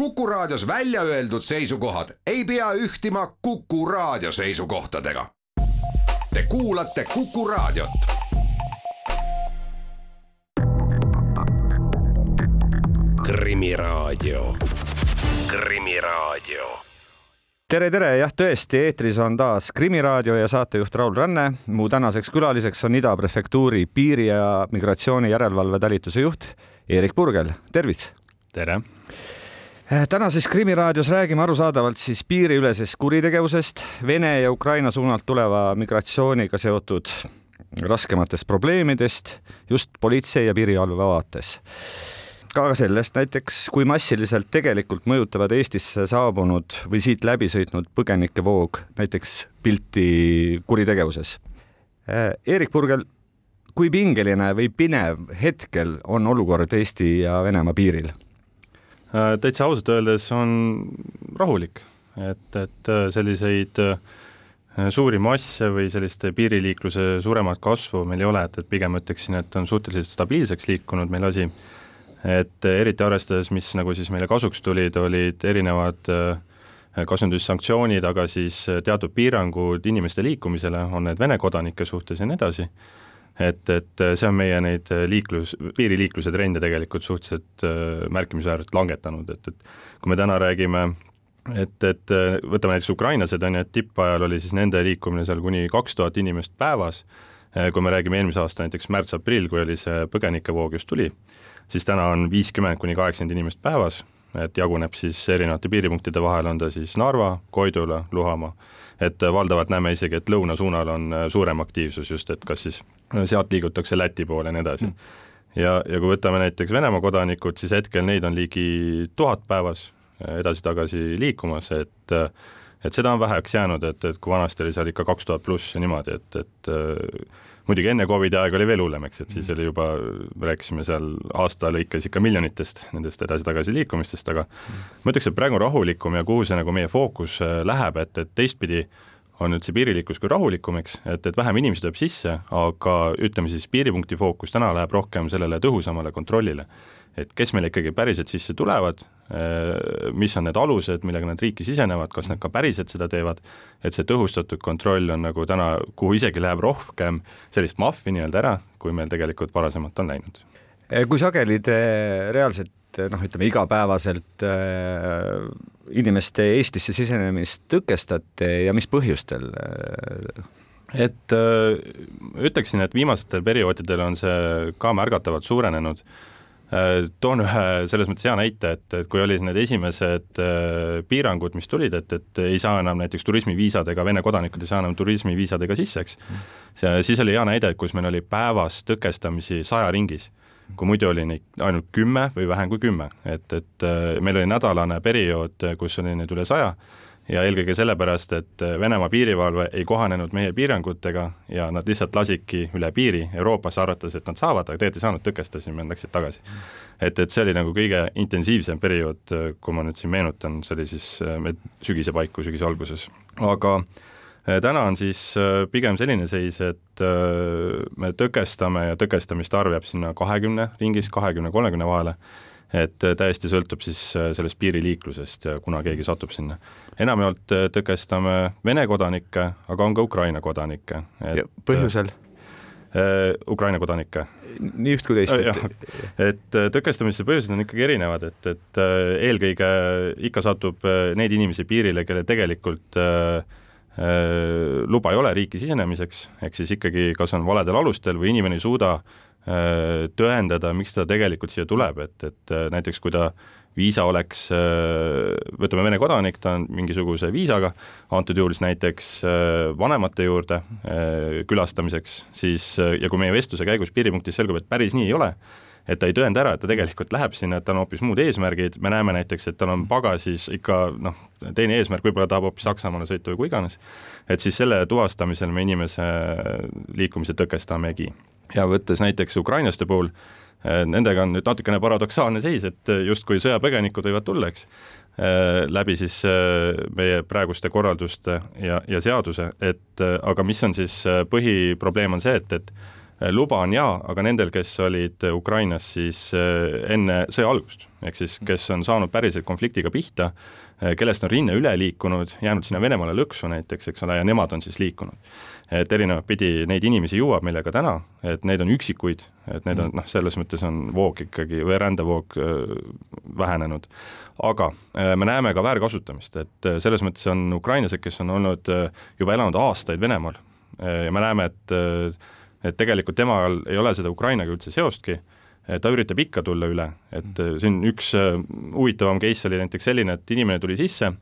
Kuku Raadios välja öeldud seisukohad ei pea ühtima Kuku Raadio seisukohtadega. Te kuulate Kuku Raadiot. krimiraadio, Krimiraadio. tere, tere, jah, tõesti, eetris on taas Krimiraadio ja saatejuht Raul Ranne. mu tänaseks külaliseks on Ida prefektuuri piiri- ja migratsiooni järelevalve talituse juht Eerik Purgel, tervist! tere! Tänases Krimiraadios räägime arusaadavalt siis piiriülesest kuritegevusest, Vene ja Ukraina suunalt tuleva migratsiooniga seotud raskematest probleemidest just politsei ja piirivalve vaates. ka sellest näiteks, kui massiliselt tegelikult mõjutavad Eestisse saabunud või siit läbi sõitnud põgenikevoog näiteks pilti kuritegevuses. Eerik Purgel, kui pingeline või pinev hetkel on olukord Eesti ja Venemaa piiril? Äh, täitsa ausalt öeldes on rahulik, et, et äh, selliseid äh, suuri masse või sellist piiriliikluse suuremat kasvu meil ei ole, et, et pigem ütleksin, et on suhteliselt stabiilseks liikunud meil asi, et eriti arvestades, mis nagu siis meile kasuks tulid, olid erinevad kas nüüd sanktsioonid, aga siis teatud piirangud inimeste liikumisele, on need Vene kodanike suhtes ja nii edasi et, et see on meie neid liiklus, piiriliikluse trende tegelikult suhteliselt äh, märkimisväärselt langetanud, et, et kui me täna räägime et, et äh, võtame näiteks ukrainlased, on ju, et tippajal oli siis nende liikumine seal kuni kaks tuhat inimest päevas, äh, kui me räägime eelmise aasta näiteks märts-aprill, kui oli see põgenikevoog just tuli, siis täna on viiskümmend kuni kaheksakümmend inimest päevas, et jaguneb siis erinevate piiripunktide vahel, on ta siis Narva, Koidula, Luhamaa. Et valdavalt näeme isegi, et lõuna suunal on äh, suurem aktiivsus just, et kas siis äh, sealt liigutakse Läti poole ja nii edasi. Mm. ja, ja kui võtame näiteks Venemaa kodanikud, siis hetkel neid on ligi tuhat päevas äh, edasi-tagasi liikumas, et et seda on väheks jäänud, et, et kui vanasti oli seal ikka kaks tuhat pluss ja niimoodi, et, et muidugi enne Covidi aega oli veel hullem, eks, et siis oli juba, rääkisime seal aasta lõikes ikka miljonitest nendest edasi-tagasi liikumistest, aga ma ütleks, et praegu on rahulikum ja kuhu see nagu meie fookus äh, läheb, et, et teistpidi on nüüd see piiriliiklus küll rahulikum, eks, et, et vähem inimesi tuleb sisse, aga ütleme siis piiripunkti fookus täna läheb rohkem sellele tõhusamale kontrollile et kes meile ikkagi päriselt sisse tulevad, äh, mis on need alused, millega nad riiki sisenevad, kas nad ka päriselt seda teevad, et see tõhustatud kontroll on nagu täna, kuhu isegi läheb rohkem sellist mahvi nii-öelda ära, kui meil tegelikult varasemalt on läinud. Äh, kui sageli te reaalselt noh, ütleme igapäevaselt äh, inimeste Eestisse sisenemist tõkestate ja mis põhjustel et ütleksin, et viimastel perioodidel on see ka märgatavalt suurenenud. Toon ühe selles mõttes hea näite, et, et kui olid need esimesed piirangud, mis tulid, et, et ei saa enam näiteks turismiviisadega, Vene kodanikud ei saa enam turismiviisadega sisse, eks, siis oli hea näide, kus meil oli päevas tõkestamisi saja ringis kui muidu oli neid ainult kümme või vähem kui kümme, et, et äh, meil oli nädalane periood, kus oli neid üle saja. Ja eelkõige sellepärast, et Venemaa piirivalve ei kohanenud meie piirangutega ja nad lihtsalt lasidki üle piiri Euroopasse, arvates, et nad saavad, aga tegelikult ei saanud, tõkestasime, läksid tagasi. et, et see oli nagu kõige intensiivsem periood, kui ma nüüd siin meenutan, see oli siis äh, sügise paiku, sügise alguses, aga äh, täna on siis äh, pigem selline seis, et me tõkestame ja tõkestamiste arv jääb sinna kahekümne ringis, kahekümne, kolmekümne vahele et äh, täiesti sõltub siis äh, sellest piiriliiklusest ja kuna keegi satub sinna. enamjaolt äh, tõkestame Vene kodanikke, aga on ka Ukraina kodanikke. põhjusel? Ukraina kodanikke. nii üht kui teist et.... et tõkestamise põhjused on ikkagi erinevad, et, et eelkõige ikka satub neid inimesi piirile, kelle tegelikult äh, luba ei ole riiki sisenemiseks, ehk siis ikkagi kas on valedel alustel või inimene ei suuda Äh, tõendada, miks ta tegelikult siia tuleb, et, et äh, näiteks kui ta viisa oleks, äh, võtame Vene kodanik, ta on mingisuguse viisaga, antud juhul siis näiteks vanemate juurde külastamiseks, siis ja kui meie vestluse käigus piiripunktis selgub, et päris nii ei ole, et ta ei tõenda ära, et ta tegelikult läheb sinna, et tal on hoopis muud eesmärgid, me näeme näiteks, et tal on pagasis ikka noh, teine eesmärk, võib-olla tahab hoopis Saksamaale sõita või kui iganes, et siis selle tuvastamisel me inimese liikumise tõkestamegi. Ja võttes näiteks ukrainlaste puhul, eh, nendega on nüüd natukene paradoksaalne seis, et justkui sõjapõgenikud võivad tulla, eks, eh, läbi siis eh, meie praeguste korralduste ja, ja seaduse, et aga mis on siis põhiprobleem, on see, et, et luba on jaa, aga nendel, kes olid Ukrainas siis enne sõja algust, ehk siis kes on saanud päriselt konfliktiga pihta, kellest on rinne üle liikunud, jäänud sinna Venemaale lõksu näiteks, eks ole, ja nemad on siis liikunud et erinevat pidi neid inimesi jõuab meile ka täna, et neid on üksikuid, et need on noh, selles mõttes on voog ikkagi või rändevoog vähenenud. aga me näeme ka väärkasutamist, et selles mõttes on ukrainlased, kes on olnud juba elanud aastaid Venemaal ja me näeme, et et tegelikult temal ei ole seda Ukrainaga üldse seostki, ta üritab ikka tulla üle, et siin üks huvitavam case oli näiteks selline, et inimene tuli sisse,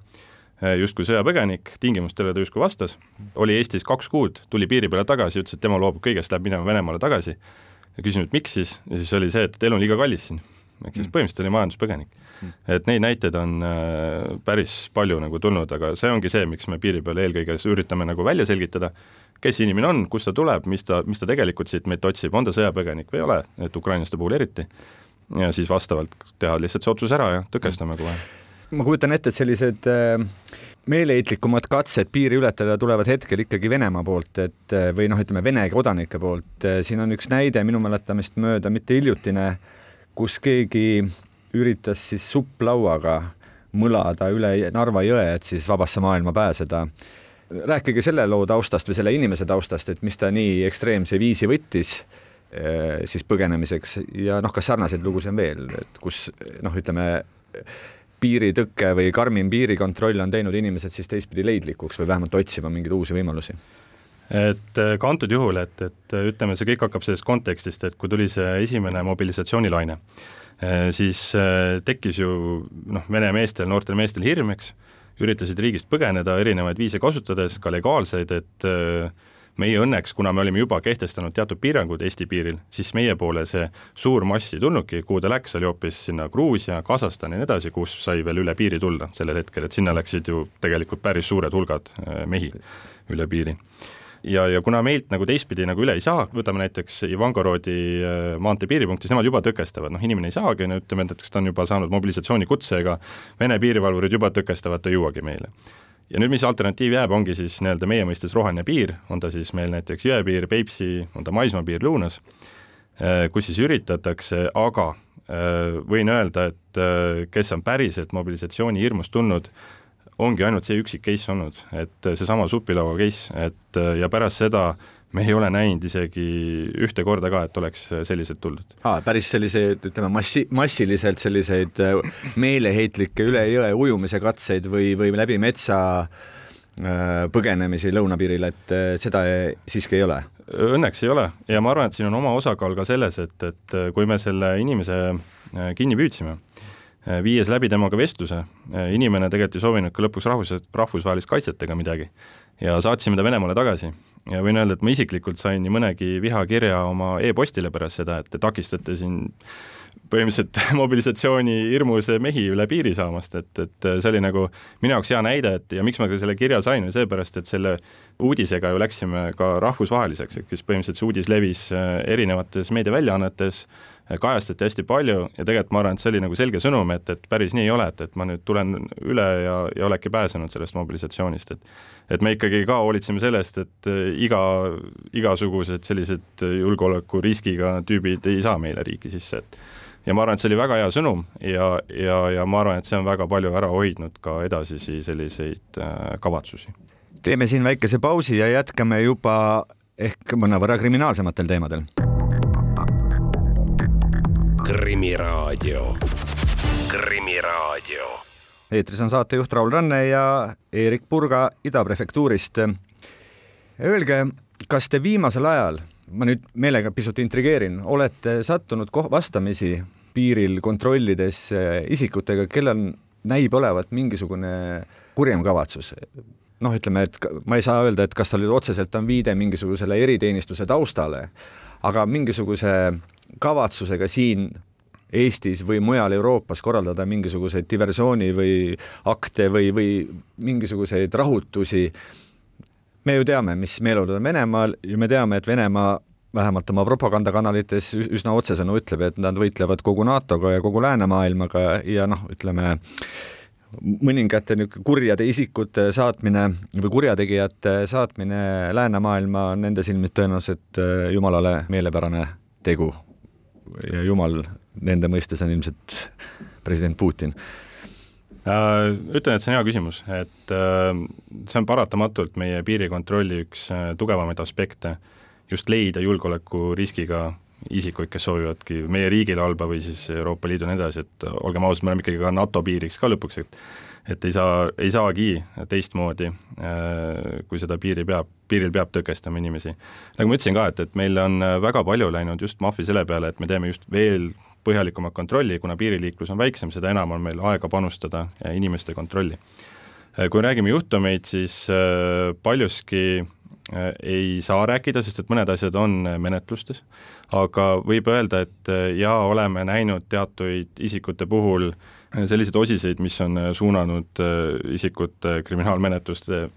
Äh, justkui sõjapõgenik, tingimustele ta justkui vastas, oli Eestis kaks kuud, tuli piiri peale tagasi, ütles, et tema loobub kõigest, läheb minema Venemaale tagasi ja küsisin, et miks siis, ja siis oli see, et elu on liiga kallis siin. Ehk siis mm. põhimõtteliselt oli majanduspõgenik. Mm. et neid näiteid on äh, päris palju nagu tulnud, aga see ongi see, miks me piiri peal eelkõige üritame nagu välja selgitada, kes inimene on, kust ta tuleb, mis ta, mis ta tegelikult siit meilt otsib, on ta sõjapõgenik või ei ole, et ukrainlaste puhul eriti, ja siis vastavalt teha lihtsalt see otsus ära ja tõkestame kohe ma kujutan ette, et sellised äh, meeleheitlikumad katsed piiri ületada tulevad hetkel ikkagi Venemaa poolt, et äh, või noh, ütleme Vene kodanike poolt. Äh, siin on üks näide minu mäletamist mööda, mitte hiljutine, kus keegi üritas siis supplauaga mõlada üle Narva jõe, et siis vabasse maailma pääseda. rääkige selle loo taustast või selle inimese taustast, et mis ta nii ekstreemse viisi võttis siis põgenemiseks ja noh, kas sarnaseid lugusid on veel, et kus noh, ütleme piiritõke või karmim piirikontroll on teinud inimesed siis teistpidi leidlikuks või vähemalt otsima mingeid uusi võimalusi? Et äh, ka antud juhul, et, et äh, ütleme, see kõik hakkab sellest kontekstist, et kui tuli see esimene mobilisatsioonilaine, äh, siis tekkis ju noh, vene meestel, noortel meestel hirm, eks, üritasid riigist põgeneda erinevaid viise kasutades, ka legaalseid, et meie õnneks, kuna me olime juba kehtestanud teatud piirangud Eesti piiril, siis meie poole see suur mass ei tulnudki, kuhu ta läks, oli hoopis sinna Gruusia, Kasahstan ja nii edasi, kus sai veel üle piiri tulla sellel hetkel, et sinna läksid ju tegelikult päris suured hulgad mehi üle piiri ja, ja kuna meilt nagu teistpidi nagu üle ei saa, võtame näiteks Ivangorodi äh, maantee piiripunktis, nemad juba tõkestavad, noh inimene ei saagi, no ütleme, et näiteks ta on juba saanud mobilisatsioonikutse, ega Vene piirivalvurid juba tõkestavad, ta ei jõuagi meile. Ja nüüd, mis alternatiiv jääb, ongi siis nii-öelda meie mõistes roheline piir, on ta siis meil näiteks jõepiir, Peipsi, on ta maismaapiir lõunas, äh, kus siis üritatakse, aga äh, võin öelda, et kes on päriselt mobilisatsiooni hirmust tulnud, ongi ainult see üksik case olnud, et seesama supilaua case, et ja pärast seda äh, me ei ole näinud isegi ühte korda ka, et oleks selliselt tuldud. aa, päris selliseid, ütleme massi, massiliselt selliseid äh, meeleheitlikke üle jõe ujumise katseid või, või läbi metsa äh, põgenemisi lõunapiiril, et äh, seda siiski ei ole? Õnneks ei ole ja ma arvan, et siin on oma osakaal ka selles, et, et kui me selle inimese kinni püüdsime, viies läbi temaga vestluse, inimene tegelikult ei soovinud ka lõpuks rahvus, rahvusvahelist kaitset ega midagi. Ja saatsime ta Venemaale tagasi. Ja võin öelda, et ma isiklikult sain nii mõnegi vihakirja oma e-postile pärast seda, et te takistate siin põhimõtteliselt mobilisatsiooni hirmus mehi üle piiri saamast, et, et see oli nagu minu jaoks hea näide, et ja miks ma ka selle kirja sain, oli seepärast, et selle uudisega ju läksime ka rahvusvaheliseks, ehk siis põhimõtteliselt see uudis levis äh, erinevates meediaväljaannetes, kajastati hästi palju ja tegelikult ma arvan, et see oli nagu selge sõnum, et, et päris nii ei ole, et, et ma nüüd tulen üle ja, ja oledki pääsenud sellest mobilisatsioonist, et et me ikkagi ka hoolitseme selle eest, et äh, iga, igasugused sellised julgeolekuriskiga tüübid ei saa meile riiki sisse, et ja ma arvan, et see oli väga hea sõnum ja, ja, ja ma arvan, et see on väga palju ära hoidnud ka edasisi selliseid äh, kavatsusi. teeme siin väikese pausi ja jätkame juba ehk mõnevõrra kriminaalsematel teemadel Krimiraadio. krimiraadio. eetris on saatejuht Raul Ranne ja Eerik Purga Ida prefektuurist. Öelge, kas te viimasel ajal, ma nüüd meelega pisut intrigeerin, olete sattunud vastamisi piiril kontrollides isikutega, kellel näib olevat mingisugune kurjem kavatsus? noh, ütleme, et ma ei saa öelda, et kas tal otseselt on viide mingisugusele eriteenistuse taustale, aga mingisuguse kavatsusega siin Eestis või mujal Euroopas korraldada mingisuguseid diversiooni või akte või, või mingisuguseid rahutusi. me ju teame, mis meeleolud on Venemaal ja me teame, et Venemaa vähemalt oma propagandakanalites üsna otsesõnu ütleb, et nad võitlevad kogu NATO-ga ja kogu läänemaailmaga ja noh, ütleme mõningate niisugune kurjade isikute saatmine või kurjategijate saatmine läänemaailma on nende silmis tõenäoliselt äh, jumalale meelepärane tegu ja jumal nende mõistes on ilmselt president Putin? Äh, ütlen, et see on hea küsimus, et äh, see on paratamatult meie piirikontrolli üks äh, tugevamaid aspekte, just leida julgeolekuriskiga isikuid, kes soovivadki meie riigile halba või siis Euroopa Liidu ja nii edasi, et olgem ausad, me oleme ikkagi ka NATO piiriks ka lõpuks, et et ei saa, ei saagi teistmoodi, kui seda piiri peab, piiril peab tõkestama inimesi. nagu ma ütlesin ka, et, et meil on väga palju läinud just Mafi selle peale, et me teeme just veel põhjalikumat kontrolli, kuna piiriliiklus on väiksem, seda enam on meil aega panustada inimeste kontrolli. kui räägime juhtumeid, siis äh, paljuski äh, ei saa rääkida, sest et mõned asjad on menetlustes, aga võib öelda, et äh, jaa, oleme näinud teatuid isikute puhul selliseid osiseid, mis on suunanud isikut kriminaalmenetluste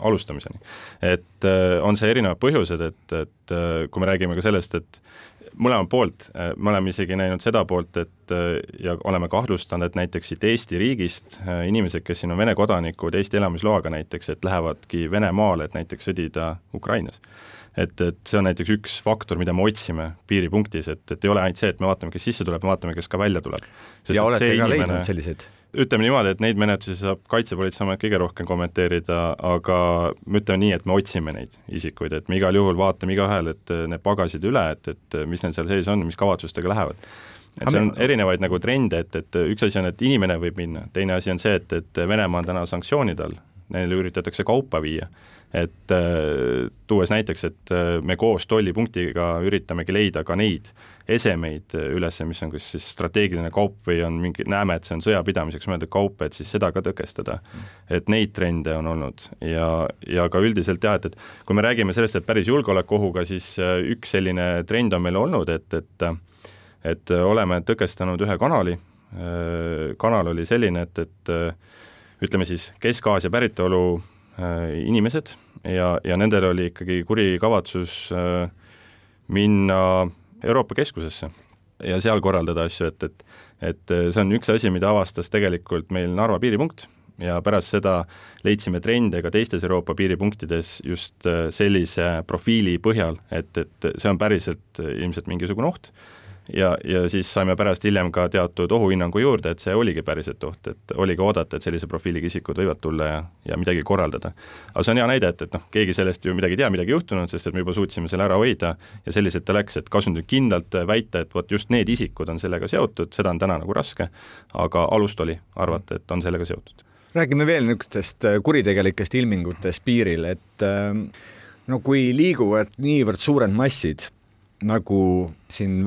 alustamiseni. et on see erinevad põhjused, et, et kui me räägime ka sellest, et mõlemalt poolt, äh, me oleme isegi näinud seda poolt, et äh, ja oleme kahtlustanud, et näiteks siit Eesti riigist äh, inimesed, kes siin on Vene kodanikud Eesti elamisloaga näiteks, et lähevadki Venemaale, et näiteks sõdida Ukrainas. et, et see on näiteks üks faktor, mida me otsime piiripunktis, et, et ei ole ainult see, et me vaatame, kes sisse tuleb, me vaatame, kes ka välja tuleb. ja olete ka inimene... leidnud selliseid? Ütleme niimoodi, et neid menetlusi saab Kaitsepolitseiamet kõige rohkem kommenteerida, aga me ütleme nii, et me otsime neid isikuid, et me igal juhul vaatame igaühel, et need pagasid üle, et, et mis neil seal sees on, mis kavatsustega lähevad. et see on erinevaid nagu trende, et, et üks asi on, et inimene võib minna, teine asi on see, et, et Venemaa on täna sanktsioonide all, neile üritatakse kaupa viia et äh, tuues näiteks, et äh, me koos tollipunktiga üritamegi leida ka neid esemeid üles, mis on kas siis strateegiline kaup või on mingi, näeme, et see on sõjapidamiseks mõeldud kaup, et siis seda ka tõkestada. et neid trende on olnud ja, ja ka üldiselt jah, et, et kui me räägime sellest, et päris julgeolekuohuga, siis äh, üks selline trend on meil olnud, et, et et oleme tõkestanud ühe kanali, kanal oli selline, et, et ütleme siis Kesk-Aasia päritolu inimesed. Ja, ja nendel oli ikkagi kuri kavatsus äh, minna Euroopa keskusesse ja seal korraldada asju, et, et et äh, see on üks asi, mida avastas tegelikult meil Narva piiripunkt ja pärast seda leidsime trende ka teistes Euroopa piiripunktides just sellise profiili põhjal, et, et see on päriselt ilmselt mingisugune oht ja, ja siis saime pärast hiljem ka teatud ohuhinnangu juurde, et see oligi päriselt oht, et oligi oodata, et sellise profiiliga isikud võivad tulla ja, ja midagi korraldada. aga see on hea näide, et, et noh, keegi sellest ju midagi ei tea, midagi juhtunud, sest et me juba suutsime selle ära hoida ja selliselt ta läks, et kas nüüd kindlalt väita, et vot just need isikud on sellega seotud, seda on täna nagu raske, aga alust oli arvata, et on sellega seotud. räägime veel niisugustest äh, kuritegelikest ilmingutest piiril, et äh, no kui liiguvad niivõrd suured massid nagu siin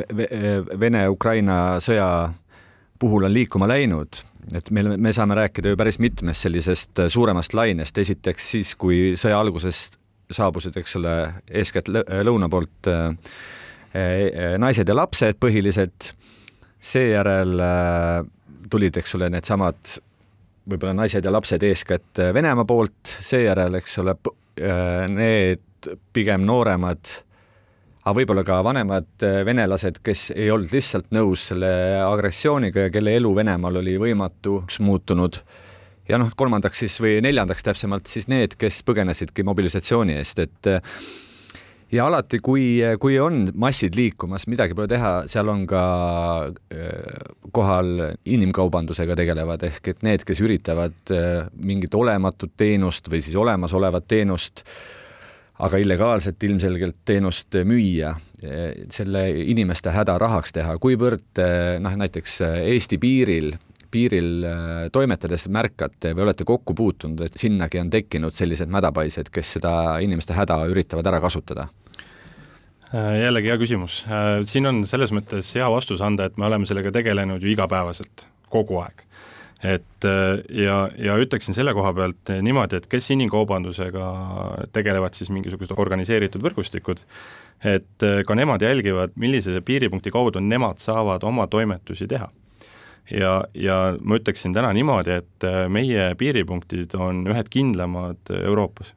Vene-Ukraina sõja puhul on liikuma läinud, et meil, me saame rääkida ju päris mitmest sellisest suuremast lainest, esiteks siis, kui sõja alguses saabusid, eks ole, eeskätt lõuna poolt naised ja lapsed põhiliselt, seejärel tulid, eks ole, needsamad võib-olla naised ja lapsed eeskätt Venemaa poolt, seejärel, eks ole, need pigem nooremad aga võib-olla ka vanemad äh, venelased, kes ei olnud lihtsalt nõus selle agressiooniga ja kelle elu Venemaal oli võimatuks muutunud. ja noh, kolmandaks siis või neljandaks täpsemalt siis need, kes põgenesidki mobilisatsiooni eest, et äh, ja alati, kui, kui on massid liikumas, midagi pole teha, seal on ka äh, kohal inimkaubandusega tegelevad ehk et need, kes üritavad mingit olematut teenust või siis olemasolevat teenust äh, aga illegaalselt ilmselgelt teenust müüa, selle inimeste häda rahaks teha, kuivõrd noh, näiteks Eesti piiril piiril toimetades märkate või olete kokku puutunud, et sinnagi on tekkinud sellised mädapaised, kes seda inimeste häda üritavad ära kasutada? jällegi hea küsimus, siin on selles mõttes hea vastus anda, et me oleme sellega tegelenud ju igapäevaselt, kogu aeg et äh, ja, ja ütleksin selle koha pealt niimoodi, et kes inimkaubandusega tegelevad siis mingisugused organiseeritud võrgustikud, et äh, ka nemad jälgivad, millise piiripunkti kaudu nemad saavad oma toimetusi teha. ja, ja ma ütleksin täna niimoodi, et äh, meie piiripunktid on ühed kindlamad Euroopas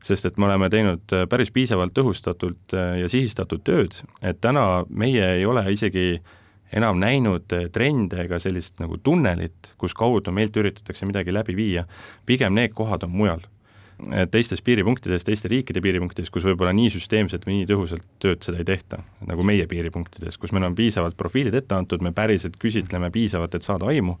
sest et me oleme teinud päris piisavalt tõhustatult ja sihistatud tööd, et täna meie ei ole isegi äh, enam näinud eh, trende ega sellist nagu tunnelit, kus kaudu meilt üritatakse midagi läbi viia, pigem need kohad on mujal. teistes piiripunktides, teiste riikide piiripunktides, kus võib-olla nii süsteemselt või nii tõhusalt tööd seda ei tehta, nagu meie piiripunktides, kus meil on piisavalt profiilid ette antud, me päriselt küsitleme piisavalt, et saada aimu,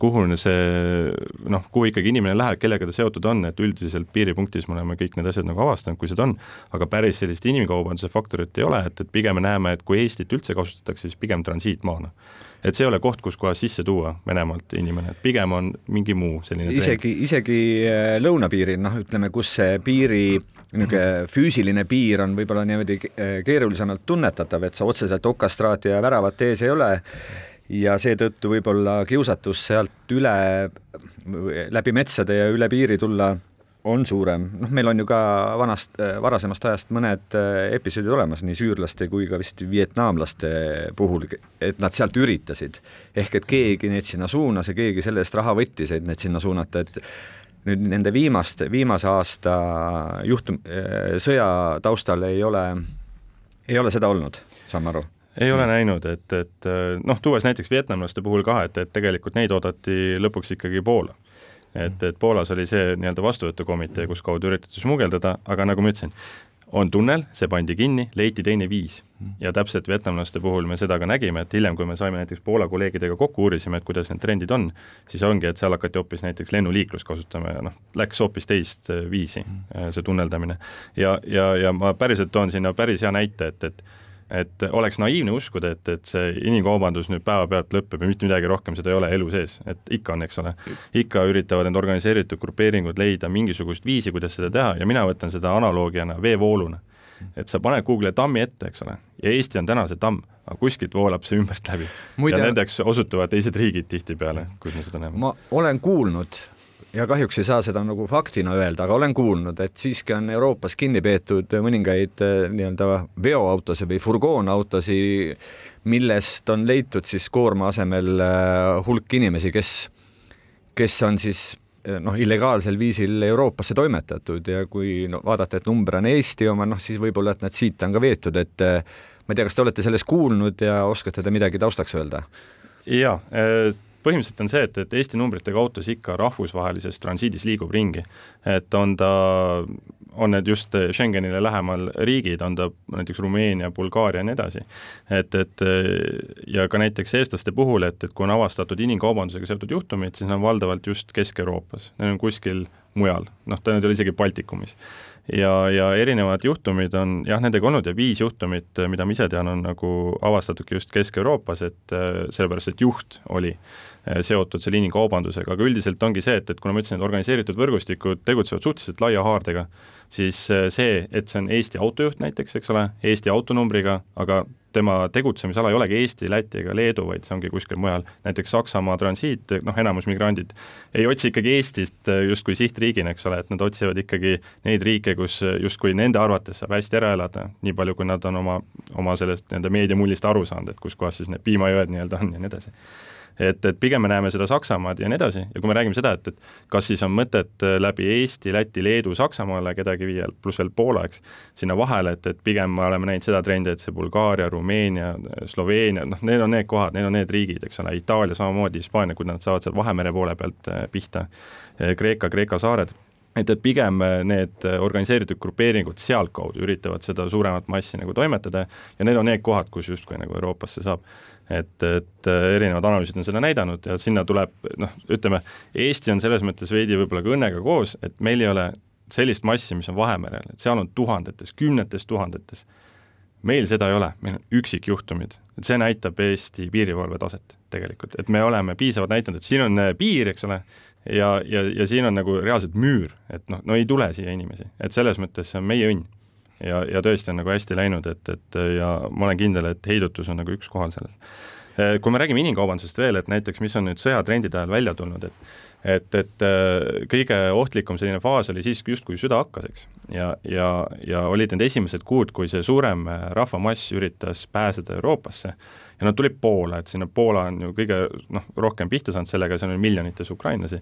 kuhu see noh, kuhu ikkagi inimene läheb, kellega ta seotud on, et üldiselt piiripunktis me oleme kõik need asjad nagu avastanud, kui seda on, aga päris sellist inimkaubanduse faktorit ei ole, et, et pigem me näeme, et kui Eestit üldse kasutatakse, siis pigem transiitmaana. Et see ei ole koht, kus kohas sisse tuua Venemaalt inimene, et pigem on mingi muu selline isegi, isegi äh, lõunapiiril, noh, ütleme, kus see piiri niisugune füüsiline piir on võib-olla niimoodi äh, keerulisemalt tunnetatav, et sa otseselt okastraati ja väravat ees ei ole ja seetõttu võib-olla kiusatus sealt üle, läbi metsade ja üle piiri tulla on suurem, noh, meil on ju ka vanast, varasemast ajast mõned äh, episoodid olemas nii süürlaste kui ka vist vietnamlaste puhul, et nad sealt üritasid. ehk et keegi neid sinna suunas ja keegi selle eest raha võttis, et neid sinna suunata, et nüüd nende viimaste, viimase aasta juhtum, äh, sõja taustal ei ole, ei ole seda olnud, saan ma aru ei ole näinud, et, et noh, tuues näiteks vietnamlaste puhul ka, et, et tegelikult neid oodati lõpuks ikkagi Poola et, et Poolas oli see nii-öelda vastuvõtukomitee, kus kaudu üritati smugeldada, aga nagu ma ütlesin, on tunnel, see pandi kinni, leiti teine viis. ja täpselt vietnamlaste puhul me seda ka nägime, et hiljem, kui me saime näiteks Poola kolleegidega kokku, uurisime, et kuidas need trendid on, siis ongi, et seal hakati hoopis näiteks lennuliiklust kasutama ja noh, läks hoopis teist äh, viisi, äh, see tunneldamine. ja, ja, ja ma päriselt toon sinna päris hea näite, et, et et oleks naiivne uskuda, et, et see inimkaubandus nüüd päevapealt lõpeb ja mitte midagi rohkem seda ei ole elu sees, et ikka on, eks ole. ikka üritavad need organiseeritud grupeeringud leida mingisugust viisi, kuidas seda teha ja mina võtan seda analoogiana veevooluna. et sa paned Google'i tammi ette, eks ole, ja Eesti on täna see tamm, aga kuskilt voolab see ümbert läbi Muide, ja nendeks osutuvad teised riigid tihtipeale, kus me seda näeme. ma olen kuulnud ja kahjuks ei saa seda nagu faktina öelda, aga olen kuulnud, et siiski on Euroopas kinni peetud mõningaid eh, nii-öelda veoautosid või furgoonautosid, millest on leitud siis koorma asemel eh, hulk inimesi, kes, kes on siis eh, noh, illegaalsel viisil Euroopasse toimetatud ja kui no, vaadata, et number on Eesti oma, noh siis võib-olla, et nad siit on ka veetud, et ma ei tea, kas te olete sellest kuulnud ja oskate te midagi taustaks öelda? jaa, põhimõtteliselt on see, et, et Eesti numbritega autos ikka rahvusvahelises transiidis liigub ringi. et on ta, on need just Schengenile lähemal riigid, on ta näiteks Rumeenia, Bulgaaria ja nii edasi. et, et ja ka näiteks eestlaste puhul, et, et kui on avastatud inimkaubandusega seotud juhtumid, siis nad on valdavalt just Kesk-Euroopas, need on kuskil mujal, noh, ta nüüd oli isegi Baltikumis ja, ja erinevad juhtumid on jah, nendega olnud ja viis juhtumit, mida ma ise tean, on nagu avastatudki just Kesk-Euroopas, et sellepärast, et juht oli seotud selle inimkaubandusega, aga üldiselt ongi see, et, et kuna ma ütlesin, et organiseeritud võrgustikud tegutsevad suhteliselt laia haardega, siis eh, see, et see on Eesti autojuht näiteks, eks ole, Eesti autonumbriga, aga tema tegutsemisala ei olegi Eesti, Läti ega Leedu, vaid see ongi kuskil mujal, näiteks Saksamaa transiit, noh, enamus migrandid ei otsi ikkagi Eestist eh, justkui sihtriigina, eks ole, et nad otsivad ikkagi neid riike, kus justkui nende arvates saab hästi ära elada, nii palju, kui nad on oma, oma sellest nii-öelda meediamullist aru saanud, et kus kohas siis need piimajõed nii-öelda on ja nii edasi et, et pigem me näeme seda Saksamaad ja nii edasi. Ja kui me räägime seda, et, et kas siis on mõtet äh, läbi Eesti, Läti, Leedu, Saksamaale kedagi viia, pluss veel Poola, eks, sinna vahele, et, et pigem me oleme näinud seda trendi, et see Bulgaaria, Rumeenia, Sloveenia, noh, need on need kohad, need on need riigid, eks ole, Itaalia samamoodi, Hispaania, kui nad saavad seal Vahemere poole pealt äh, pihta, äh, Kreeka, Kreeka saared et, et pigem need organiseeritud grupeeringud sealtkaudu üritavad seda suuremat massi nagu toimetada ja need on need kohad, kus justkui nagu Euroopasse saab. Et, et äh, erinevad analüüsid on seda näidanud ja sinna tuleb noh, ütleme, Eesti on selles mõttes veidi võib-olla ka õnnega koos, et meil ei ole sellist massi, mis on Vahemerel, et seal on tuhandetes, kümnetes tuhandetes. meil seda ei ole, meil on üksikjuhtumid, et see näitab Eesti piirivalve taset tegelikult, et me oleme piisavalt näidanud, et siin on äh, piir, eks ole, ja, ja, ja siin on nagu reaalselt müür, et noh, no ei tule siia inimesi, et selles mõttes see on meie õnn ja, ja tõesti on nagu hästi läinud, et, et ja ma olen kindel, et heidutus on nagu üks kohal sellel. Kui me räägime inimkaubandusest veel, et näiteks mis on nüüd sõjatrendide ajal välja tulnud, et et, et kõige ohtlikum selline faas oli siis just, kui sõda hakkas, eks. ja, ja, ja olid need esimesed kuud, kui see suurem rahvamass üritas pääseda Euroopasse ja nad tulid Poola, et sinna Poola on ju kõige noh, rohkem pihta saanud sellega, seal on miljonites ukrainlasi.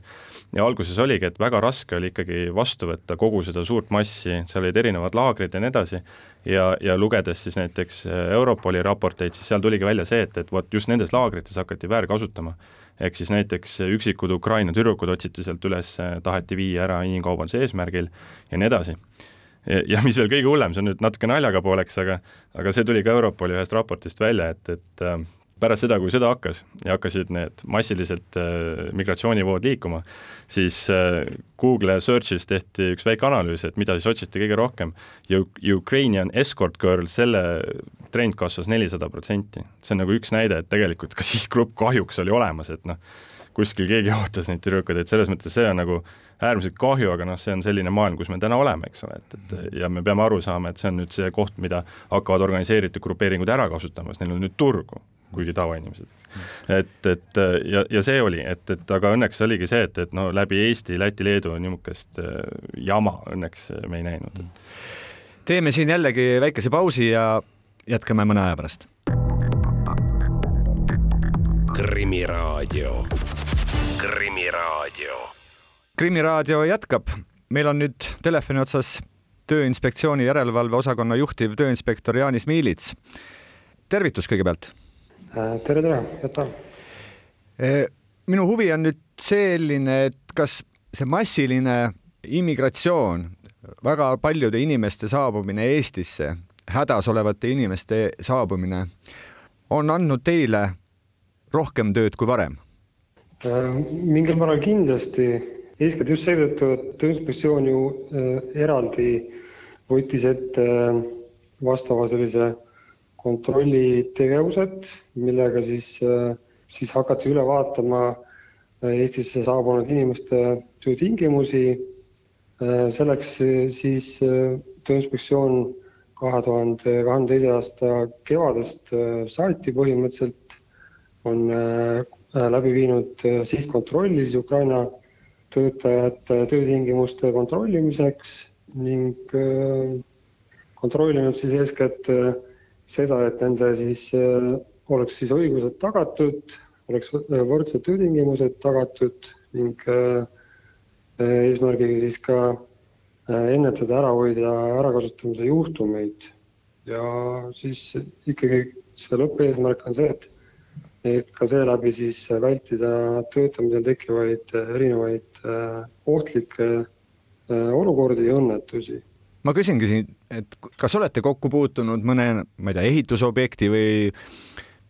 ja alguses oligi, et väga raske oli ikkagi vastu võtta kogu seda suurt massi, seal olid erinevad laagrid ja nii edasi, ja, ja lugedes siis näiteks Europoli raporteid, siis seal tuligi välja see, et, et vot just nendes laagrites hakati väärkasutama. Ehk siis näiteks üksikud Ukraina tüdrukud otsiti sealt üles, taheti viia ära inimkaubanduse eesmärgil ja nii edasi. Ja mis veel kõige hullem, see on nüüd natuke naljaga pooleks, aga aga see tuli ka Europoli ühest raportist välja, et, et äh, pärast seda, kui sõda hakkas ja hakkasid need massiliselt äh, migratsioonivood liikuma, siis äh, Google search'is tehti üks väike analüüs, et mida siis otsiti kõige rohkem. Ja Ukrainian escort girl, selle trend kasvas nelisada protsenti. see on nagu üks näide, et tegelikult ka sihtgrupp kahjuks oli olemas, et noh, kuskil keegi ootas neid tüdrukuid, et selles mõttes see on nagu äärmiselt kahju, aga noh, see on selline maailm, kus me täna oleme, eks ole, et, et ja me peame aru saama, et see on nüüd see koht, mida hakkavad organiseeritud grupeeringud ära kasutama, sest neil on nüüd turgu, kuigi tavainimesed. et, et ja, ja see oli, et, et aga õnneks oligi see, et, et no läbi Eesti, Läti, Leedu niisugust äh, jama õnneks me ei näinud. teeme siin jällegi väikese pausi ja jätkame mõne aja pärast. krimiraadio Krimiraadio. krimiraadio jätkab, meil on nüüd telefoni otsas Tööinspektsiooni järelevalve osakonna juhtiv tööinspektor Jaanis Miilits. tervitus kõigepealt. Äh, tere, tere, head päeva. Äh, minu huvi on nüüd selline, et kas see massiline immigratsioon, väga paljude inimeste saabumine Eestisse, hädas olevate inimeste saabumine, on andnud teile rohkem tööd kui varem Äh, mingil määral kindlasti, eeskätt just seetõttu, et Tööinspektsioon ju eraldi võttis ette vastava sellise kontrollitegevused, millega siis, siis hakati üle vaatama Eestisse saabunud inimeste töötingimusi. selleks siis Tööinspektsioon kahe tuhande kahekümne teise aasta kevadest saati põhimõtteliselt on Äh, läbi viinud äh, sihtkontrolli siis Ukraina töötajate töötingimuste kontrollimiseks ning äh, kontrollinud siis eeskätt seda, et nende siis oleks siis õigused tagatud, oleks võrdsed töötingimused tagatud ning eesmärgiga siis ka ennetada, ära hoida ärakasutamise juhtumeid. ja siis ikkagi see lõppeesmärk on see, et et ka seeläbi siis vältida töötamisel tekkivaid erinevaid äh, ohtlikke äh, olukordi ja õnnetusi. Ma küsingi siin, et kas olete kokku puutunud mõne, ma ei tea, ehitusobjekti või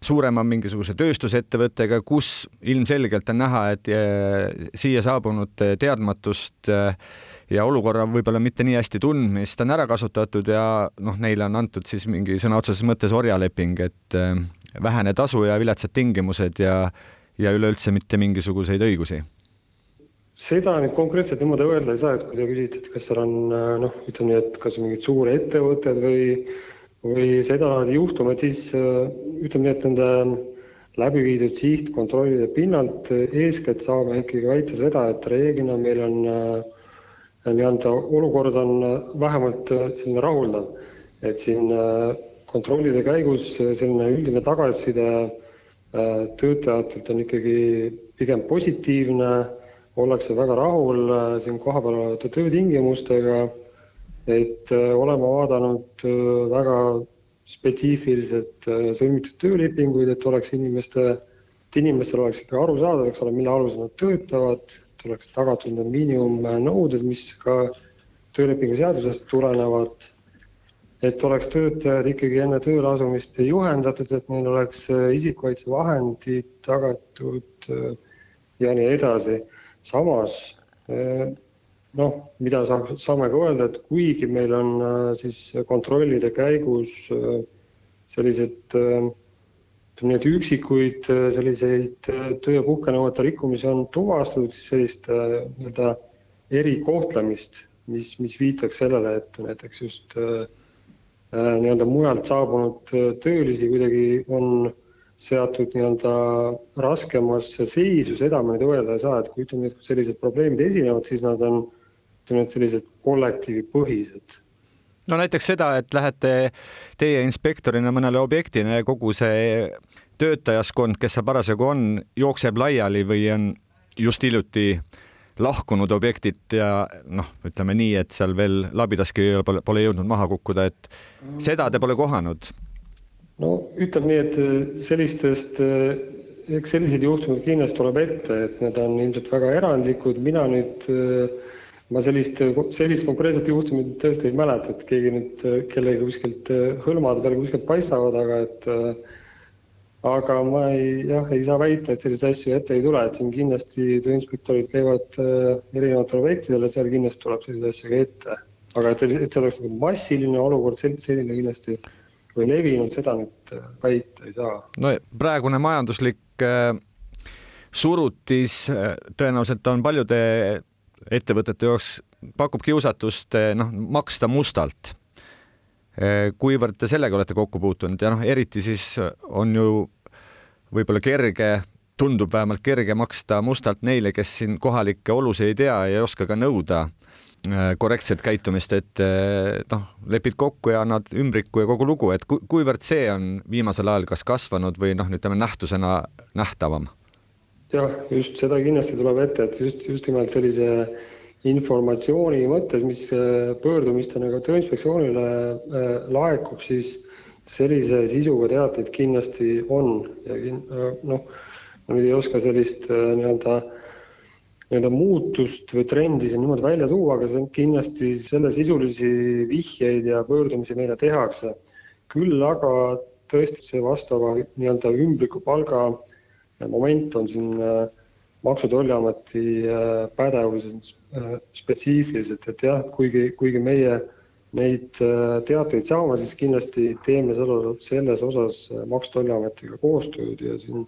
suurema mingisuguse tööstusettevõttega, kus ilmselgelt on näha, et äh, siia saabunud teadmatust ja olukorra võib-olla mitte nii hästi tundmist on ära kasutatud ja noh, neile on antud siis mingi sõna otseses mõttes orjaleping, et vähene tasu ja viletsad tingimused ja, ja üleüldse mitte mingisuguseid õigusi? Seda nüüd konkreetselt niimoodi öelda ei saa, et kui te küsite, et kas seal on noh, ütleme nii, et kas mingid suurettevõtted või, või sedalaadi juhtumid, siis ütleme nii, et nende läbi viidud sihtkontrollide pinnalt eeskätt saame ikkagi väita seda, et reeglina meil on nii-öelda olukord on vähemalt selline rahuldav, et siin kontrollide käigus selline üldine tagasiside äh, töötajatelt on ikkagi pigem positiivne, ollakse väga rahul äh, siin kohapeal olevate töötingimustega, et äh, oleme vaadanud väga spetsiifiliselt sõlmitud töölepinguid, et oleks inimeste, et inimestel oleks ikka arusaadav, eks ole, mille alusel nad töötavad, et oleks tagatud need miinimumnõuded, mis ka töölepingu seadusest tulenevad et oleks töötajad ikkagi enne tööle asumist juhendatud, et neil oleks äh, isikukaitsevahendid tagatud äh, ja nii edasi. Samas äh, noh, mida saame ka öelda, et kuigi meil on siis kontrollide käigus sellised ütleme nii, et üksikuid selliseid töö- ja puhkenõuete rikkumisi on tuvastatud, siis sellist nii-öelda erikohtlemist, mis, mis viitaks sellele, et näiteks just äh, Äh, nii-öelda mujalt saabunud äh, töölisi kuidagi on seatud nii-öelda raskemasse seisu, seda ma nüüd öelda ei saa, et kui ütleme, et sellised probleemid esinevad, siis nad on ütleme, et sellised kollektiivipõhised no näiteks seda, et lähete teie inspektorina mõnele objektile, kogu see töötajaskond, kes seal parasjagu on, jookseb laiali või on just hiljuti lahkunud objektid ja noh, ütleme nii, et seal veel labidaski pole, pole jõudnud maha kukkuda, et seda te pole kohanud? No ütleme nii, et sellistest eks selliseid juhtumeid kindlasti tuleb ette, et need on ilmselt väga erandlikud, mina nüüd ma sellist, sellist konkreetset juhtumit tõesti ei mäleta, et keegi nüüd kellegagi kuskilt hõlmade peal kuskilt paistavad, aga et aga ma ei, jah, ei saa väita, et selliseid asju ette ei tule, et siin kindlasti tööinspektorid käivad erinevatel objektidel ja seal kindlasti tuleb selliseid asju ka ette. aga et, et see oleks nagu massiline olukord, selline kindlasti või levinud, seda nüüd väita ei saa. no praegune majanduslik äh, surutis äh, tõenäoliselt on paljude ettevõtete jaoks pakub kiusatust noh, maksta mustalt. Kuivõrd te sellega olete kokku puutunud ja noh, eriti siis on ju võib-olla kerge, tundub vähemalt kerge maksta mustalt neile, kes siin kohalikke olusid ei tea ja ei oska ka nõuda korrektset käitumist, et noh, lepid kokku ja annad ümbriku ja kogu lugu, et kuivõrd see on viimasel ajal kas kasvanud või noh, ütleme nähtusena nähtavam? Jah, just seda kindlasti tuleb ette, et just, just nimelt sellise informatsiooni mõttes, mis äh, pöördumistena ka Tööinspektsioonile äh, laekub, siis sellise sisuga teateid kindlasti on ja äh, noh, ma nüüd ei oska sellist nii-öelda nii-öelda muutust või trendi siin niimoodi välja tuua, aga see on kindlasti sellesisulisi vihjeid ja pöördumisi meile tehakse. küll aga tõesti see vastava nii-öelda ümbrikupalga moment on siin äh, Maksu- ja Tolliameti äh, pädevuses äh, spetsiifiliselt, et jah, kuigi, kuigi meie neid teateid saame, siis kindlasti teeme selles osas Maksu- ja Tolliametiga koostööd ja siin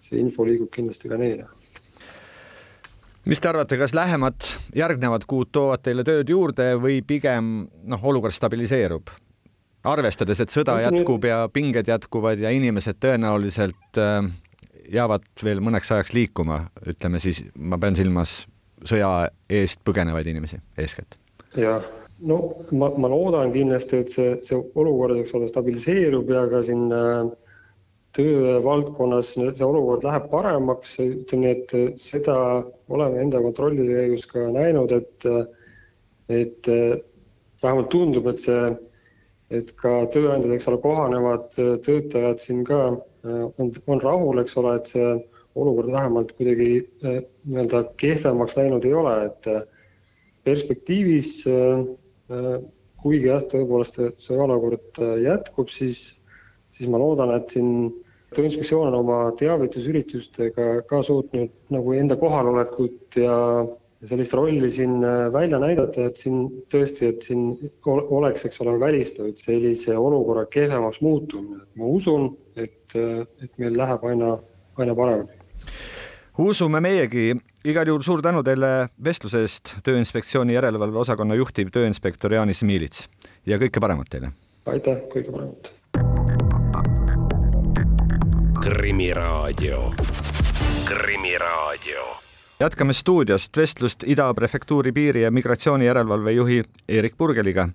see info liigub kindlasti ka neile mis te arvate, kas lähemad järgnevad kuud toovad teile tööd juurde või pigem noh, olukord stabiliseerub? arvestades, et sõda jätkub ja pinged jätkuvad ja inimesed tõenäoliselt äh, jäävad veel mõneks ajaks liikuma, ütleme siis, ma pean silmas sõja eest põgenevaid inimesi eeskätt. jah, no ma, ma loodan kindlasti, et see, see olukord, eks ole, stabiliseerub ja ka siin äh, töövaldkonnas see olukord läheb paremaks, ütleme nii, et seda oleme enda kontrolli käigus ka näinud, et, et vähemalt tundub, et see, et ka tööandjad, eks ole, kohanevad töötajad siin ka on, on rahul, eks ole, et see olukord vähemalt kuidagi äh, nii-öelda kehvemaks läinud ei ole, et äh, perspektiivis kuigi jah, tõepoolest see olukord jätkub, siis, siis ma loodan, et siin Tööinspektsioon on oma teavitusüritustega ka suutnud nagu enda kohalolekut ja sellist rolli siin välja näidata, et siin tõesti, et siin oleks, eks ole, välistatud sellise olukorra kehvemaks muutumine. ma usun, et, et meil läheb aina, aina paremini. usume meiegi, igal juhul suur tänu teile vestluse eest, Tööinspektsiooni järelevalve osakonna juhtiv tööinspektor Jaanis Miilits ja kõike paremat teile. aitäh, kõike paremat. Krimiraadio, Krimiraadio. Jätkame stuudiost. Vestlust Ida prefektuuri piiri ja migratsiooni järelevalve juhi Eerik Purgeliga.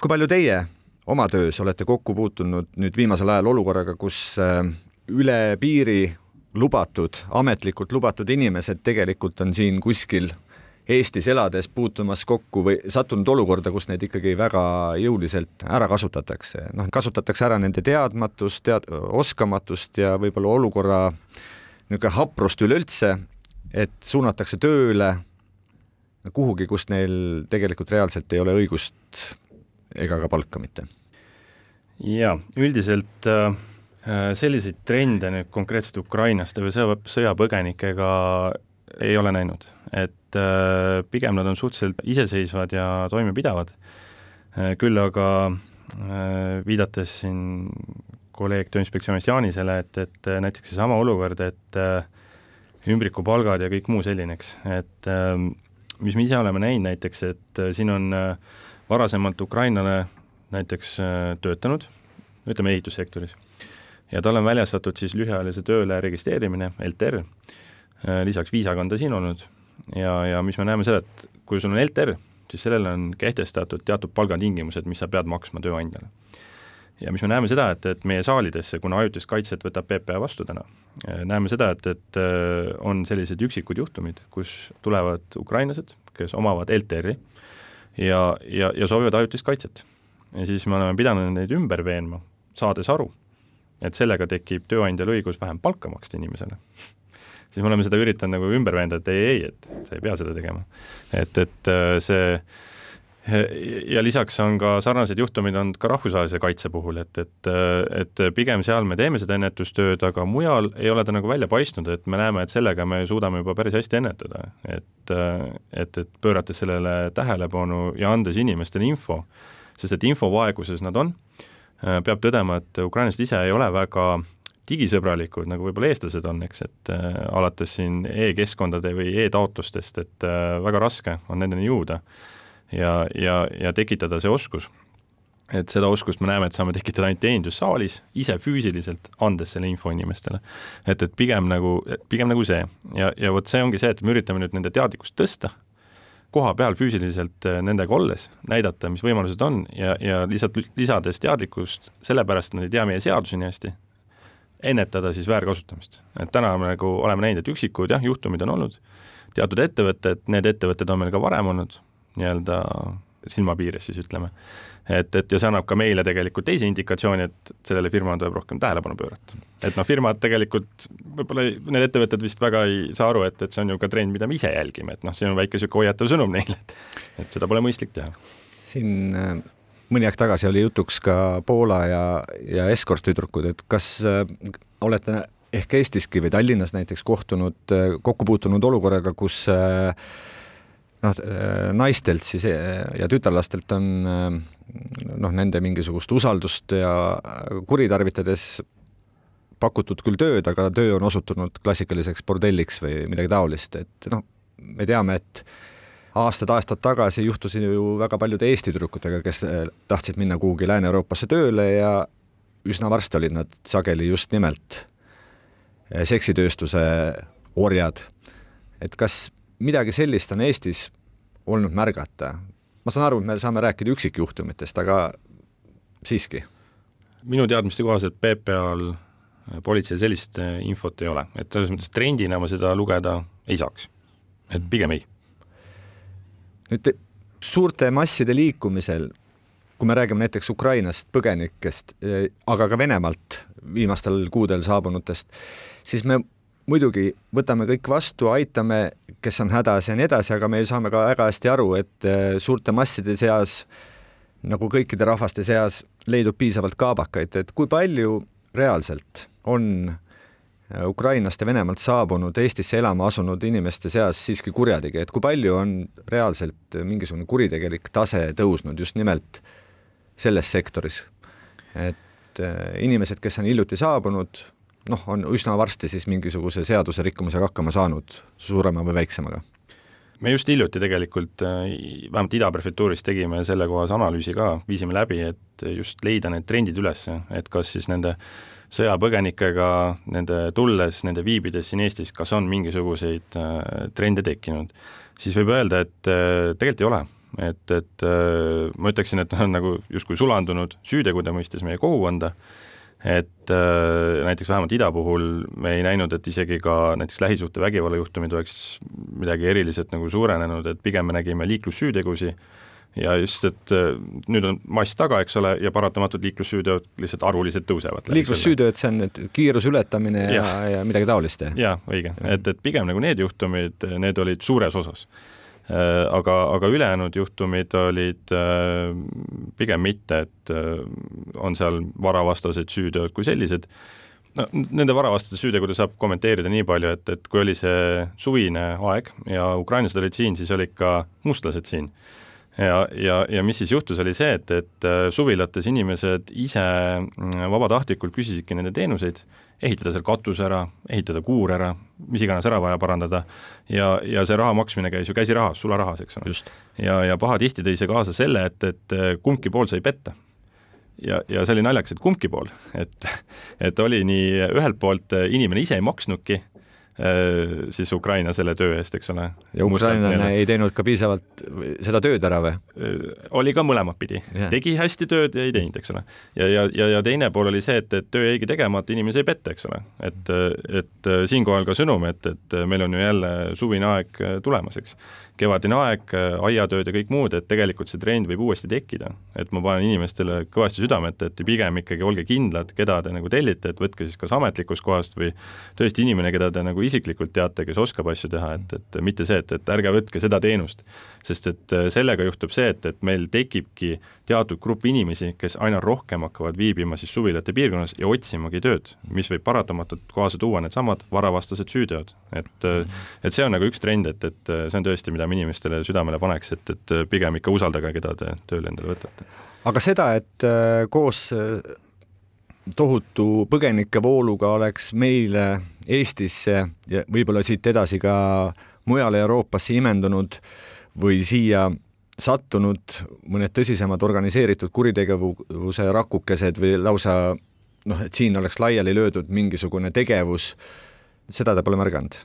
kui palju teie oma töös olete kokku puutunud nüüd viimasel ajal olukorraga, kus äh, üle piiri lubatud, ametlikult lubatud inimesed tegelikult on siin kuskil Eestis elades puutumas kokku või sattunud olukorda, kus neid ikkagi väga jõuliselt ära kasutatakse. noh, kasutatakse ära nende teadmatust, tead-, oskamatust ja võib-olla olukorra niisugune haprust üleüldse, et suunatakse tööle kuhugi, kus neil tegelikult reaalselt ei ole õigust ega ka palka mitte jaa, üldiselt äh, selliseid trende nüüd konkreetselt ukrainlaste või sõja, sõjapõgenikega ei ole näinud, et äh, pigem nad on suhteliselt iseseisvad ja toimepidavad. küll aga viidates siin kolleeg Tööinspektsioonist Jaanisele, et, et näiteks seesama olukord, et ümbrikupalgad ja kõik muu selline, eks, et mis me ise oleme näinud näiteks, et siin on varasemalt ukrainlane näiteks äh, töötanud, ütleme ehitussektoris, ja talle on väljastatud siis lühiajalise tööle registreerimine, LTR, äh, lisaks viisaga on ta siin olnud ja, ja mis me näeme seda, et kui sul on LTR, siis sellele on kehtestatud teatud palgatingimused, mis sa pead maksma tööandjale. ja mis me näeme seda, et, et meie saalidesse, kuna ajutist kaitset võtab PPA vastu täna, äh, näeme seda, et, et on sellised üksikud juhtumid, kus tulevad ukrainlased, kes omavad LTR-i ja, ja, ja soovivad ajutist kaitset ja siis me oleme pidanud neid ümber veenma, saades aru, et sellega tekib tööandjal õigus vähem palka maksta inimesele siis me oleme seda üritanud nagu ümber veenda, et ei, ei, et sa ei pea seda tegema. et, et äh, see ja lisaks on ka sarnaseid juhtumeid olnud ka rahvusvahelise kaitse puhul, et, et, et pigem seal me teeme seda ennetustööd, aga mujal ei ole ta nagu välja paistnud, et me näeme, et sellega me suudame juba päris hästi ennetada. et, et, et pöörates sellele tähelepanu ja andes inimestele info, sest et infovaeguses nad on, peab tõdema, et ukrainlased ise ei ole väga digisõbralikud, nagu võib-olla eestlased on, eks, et äh, alates siin e-keskkondade või e-taotlustest, et äh, väga raske on nendeni jõuda ja, ja, ja tekitada see oskus. et seda oskust me näeme, et saame tekitada ainult teenindussaalis, ise füüsiliselt, andes selle info inimestele. et, et pigem nagu, pigem nagu see ja, ja vot see ongi see, et me üritame nüüd nende teadlikkust tõsta, koha peal füüsiliselt äh, nendega olles, näidata, mis võimalused on ja, ja lihtsalt lisades teadlikkust, sellepärast nad ei tea meie seadusi nii hästi, ennetada siis väärkasutamist. et täna me nagu oleme näinud, et üksikud jah, juhtumid on olnud, teatud ettevõtted, need ettevõtted on meil ka varem olnud nii-öelda silmapiires siis ütleme. et, et ja see annab ka meile tegelikult teise indikatsiooni, et sellele firmale tuleb rohkem tähelepanu pöörata. et noh, firmad tegelikult, võib-olla need ettevõtted vist väga ei saa aru, et, et see on ju ka trend, mida me ise jälgime, et noh, see on väike niisugune hoiatav sõnum neile, et et seda pole mõistlik teha. siin äh, mõni aeg tagasi oli jutuks ka Poola ja, ja eskorttüdrukud, et kas äh, olete ehk Eestiski või Tallinnas näiteks kohtunud, äh, kokku puutunud olukorraga, kus äh, noh, äh, naistelt siis ja tütarlastelt on noh, nende mingisugust usaldust ja kuritarvitades pakutud küll tööd, aga töö on osutunud klassikaliseks bordelliks või midagi taolist, et noh, me teame, et aastad-aastad tagasi juhtus ju väga paljude Eesti tüdrukutega, kes eh, tahtsid minna kuhugi Lääne-Euroopasse tööle ja üsna varsti olid nad sageli just nimelt eh, seksitööstuse orjad. et kas midagi sellist on Eestis olnud märgata? ma saan aru, et me saame rääkida üksikjuhtumitest, aga siiski. minu teadmiste kohaselt PPA-l eh, politseil sellist infot ei ole, et selles mõttes trendina ma seda lugeda ei saaks. et pigem ei nüüd suurte masside liikumisel, kui me räägime näiteks Ukrainast, põgenikest, eh, aga ka Venemaalt viimastel kuudel saabunutest, siis me muidugi võtame kõik vastu, aitame, kes on hädas ja nii edasi, aga me saame ka väga hästi aru, et eh, suurte masside seas nagu kõikide rahvaste seas leidub piisavalt kaabakaid, et kui palju reaalselt on Äh, Ukrainast ja Venemaalt saabunud Eestisse elama asunud inimeste seas siiski kurjategija, et kui palju on reaalselt mingisugune kuritegelik tase tõusnud just nimelt selles sektoris? et äh, inimesed, kes on hiljuti saabunud, noh, on üsna varsti siis mingisuguse seaduserikkumisega hakkama saanud, suurema või väiksemaga? Me just hiljuti tegelikult, äh, vähemalt Ida prefektuuris tegime sellekohase analüüsi ka, viisime läbi, et just leida need trendid üles, et kas siis nende sõjapõgenikega, nende tulles, nende viibides siin Eestis, kas on mingisuguseid äh, trende tekkinud, siis võib öelda, et äh, tegelikult ei ole. et, et ma ütleksin, et on nagu justkui sulandunud süütegude mõistes meie kogukonda, et äh, näiteks vähemalt ida puhul me ei näinud, et isegi ka näiteks lähisuhtevägivalla juhtumid oleks midagi eriliselt nagu suurenenud, et pigem me nägime liiklussüütegusid, ja just, et äh, nüüd on mass taga, eks ole, ja paratamatult liiklussüüteod lihtsalt arvuliselt tõusevad. liiklussüüteod, see on nüüd kiiruse ületamine ja, ja, ja midagi taolist, jah? õige, et, et pigem nagu need juhtumid, need olid suures osas. Äh, aga, aga ülejäänud juhtumid olid äh, pigem mitte, et on seal varavastased süüteod kui sellised, no nende varavastase süütegude saab kommenteerida nii palju, et, et kui oli see suvine aeg ja ukrainlased olid siin, siis olid ka mustlased siin. Ja, ja, ja mis siis juhtus, oli see, et, et äh, suvilates inimesed ise mm, vabatahtlikult küsisidki nende teenuseid, ehitada seal katus ära, ehitada kuur ära, mis iganes ära vaja parandada, ja, ja see raha maksmine käis ju käsirahas, sularahas, eks ole. ja, ja pahatihti tõi see kaasa selle, et, et äh, kumbki pool sai petta ja, ja see oli naljakas, et kumbki pool, et, et oli nii ühelt poolt äh, inimene ise ei maksnudki siis Ukraina selle töö eest, eks ole. ja ukrainlane ei teinud ka piisavalt seda tööd ära või? Äh, oli ka mõlemat pidi yeah., tegi hästi tööd ja ei teinud, eks ole. ja, ja, ja, ja teine pool oli see, et, et töö jäigi tegemata, inimesi ei petta, eks ole. et, et siinkohal ka sõnum, et, et meil on ju jälle suvine aeg tulemas, eks kevadine aeg, aiatööd ja kõik muud, et tegelikult see trend võib uuesti tekkida. et ma panen inimestele kõvasti südamete, et pigem ikkagi olge kindlad, keda te nagu tellite, et võtke siis kas ametlikust kohast või tõesti inimene, keda te nagu isiklikult teate, kes oskab asju teha, et, et mitte see, et, et ärge võtke seda teenust. sest et äh, sellega juhtub see, et, et meil tekibki teatud grupp inimesi, kes aina rohkem hakkavad viibima siis suvilate piirkonnas ja otsimagi tööd, mis võib paratamatult kaasa tuua needsamad varavastased süüteod. et, äh, et see on nagu üks trend, et, et see on tõesti, mida ma inimestele südamele paneks, et, et pigem ikka usaldage, keda te tööle endale võtate. aga seda, et koos tohutu põgenikevooluga oleks meile Eestisse ja võib-olla siit edasi ka mujale Euroopasse imendunud või siia sattunud mõned tõsisemad organiseeritud kuritegevuse rakukesed või lausa noh, et siin oleks laiali löödud mingisugune tegevus, seda te pole märganud?